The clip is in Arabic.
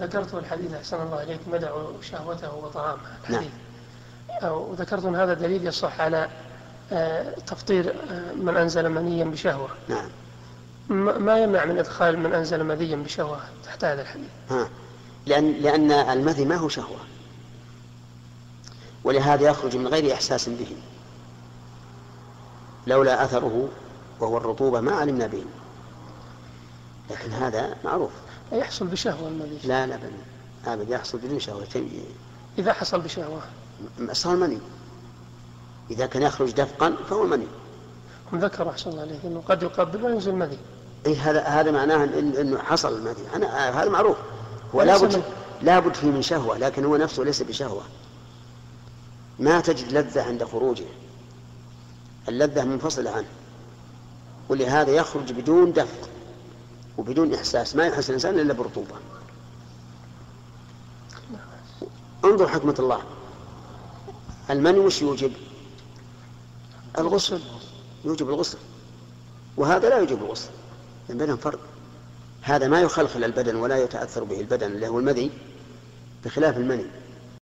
ذكرت الحديث أحسن الله إليك مدع شهوته وطعامه الحديث. نعم. وذكرتم هذا دليل يصح على آه، تفطير آه، من أنزل منيا بشهوة. نعم. ما يمنع من إدخال من أنزل مذيا بشهوة؟ تحت هذا الحديث. ها. لأن, لأن المذي ما هو شهوة. ولهذا يخرج من غير إحساس به. لولا أثره وهو الرطوبة ما علمنا به. لكن هذا معروف. يحصل بشهوة المذي لا لا بل أبدا يحصل بدون شهوة إذا حصل بشهوة. صار مني إذا كان يخرج دفقا فهو مني هم ذكروا أحسن الله عليك أنه قد يقبل وينزل مذي إيه هذا هذا معناه إن أنه حصل المذي. أنا هذا معروف. هو لابد لابد فيه من شهوة لكن هو نفسه ليس بشهوة. ما تجد لذة عند خروجه. اللذة منفصلة عنه. ولهذا يخرج بدون دفق. وبدون إحساس ما يحس الإنسان إلا برطوبة. انظر حكمة الله. المني وش يوجب؟ الغسل. يوجب الغسل. وهذا لا يوجب الغسل. لأن بينهم فرق هذا ما يخلخل البدن ولا يتأثر به البدن اللي هو المذي بخلاف المني.